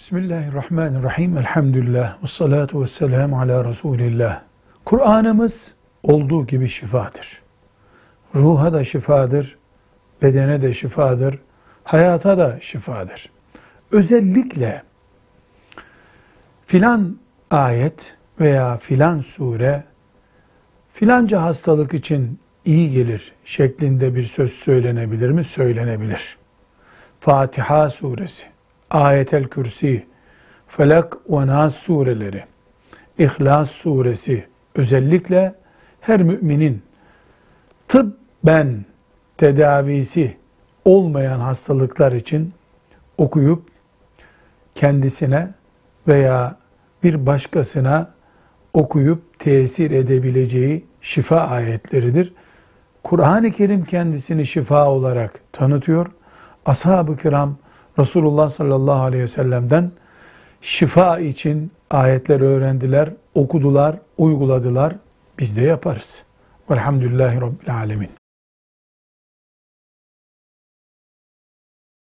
Bismillahirrahmanirrahim. Elhamdülillah. Ve salatu ve selamu ala Resulillah. Kur'an'ımız olduğu gibi şifadır. Ruha da şifadır, bedene de şifadır, hayata da şifadır. Özellikle filan ayet veya filan sure filanca hastalık için iyi gelir şeklinde bir söz söylenebilir mi? Söylenebilir. Fatiha suresi, Ayetel Kürsi, Felak ve Nas sureleri, İhlas suresi özellikle her müminin tıbben tedavisi olmayan hastalıklar için okuyup kendisine veya bir başkasına okuyup tesir edebileceği şifa ayetleridir. Kur'an-ı Kerim kendisini şifa olarak tanıtıyor. Ashab-ı kiram Resulullah sallallahu aleyhi ve sellem'den şifa için ayetler öğrendiler, okudular, uyguladılar. Biz de yaparız. Velhamdülillahi Rabbil alemin.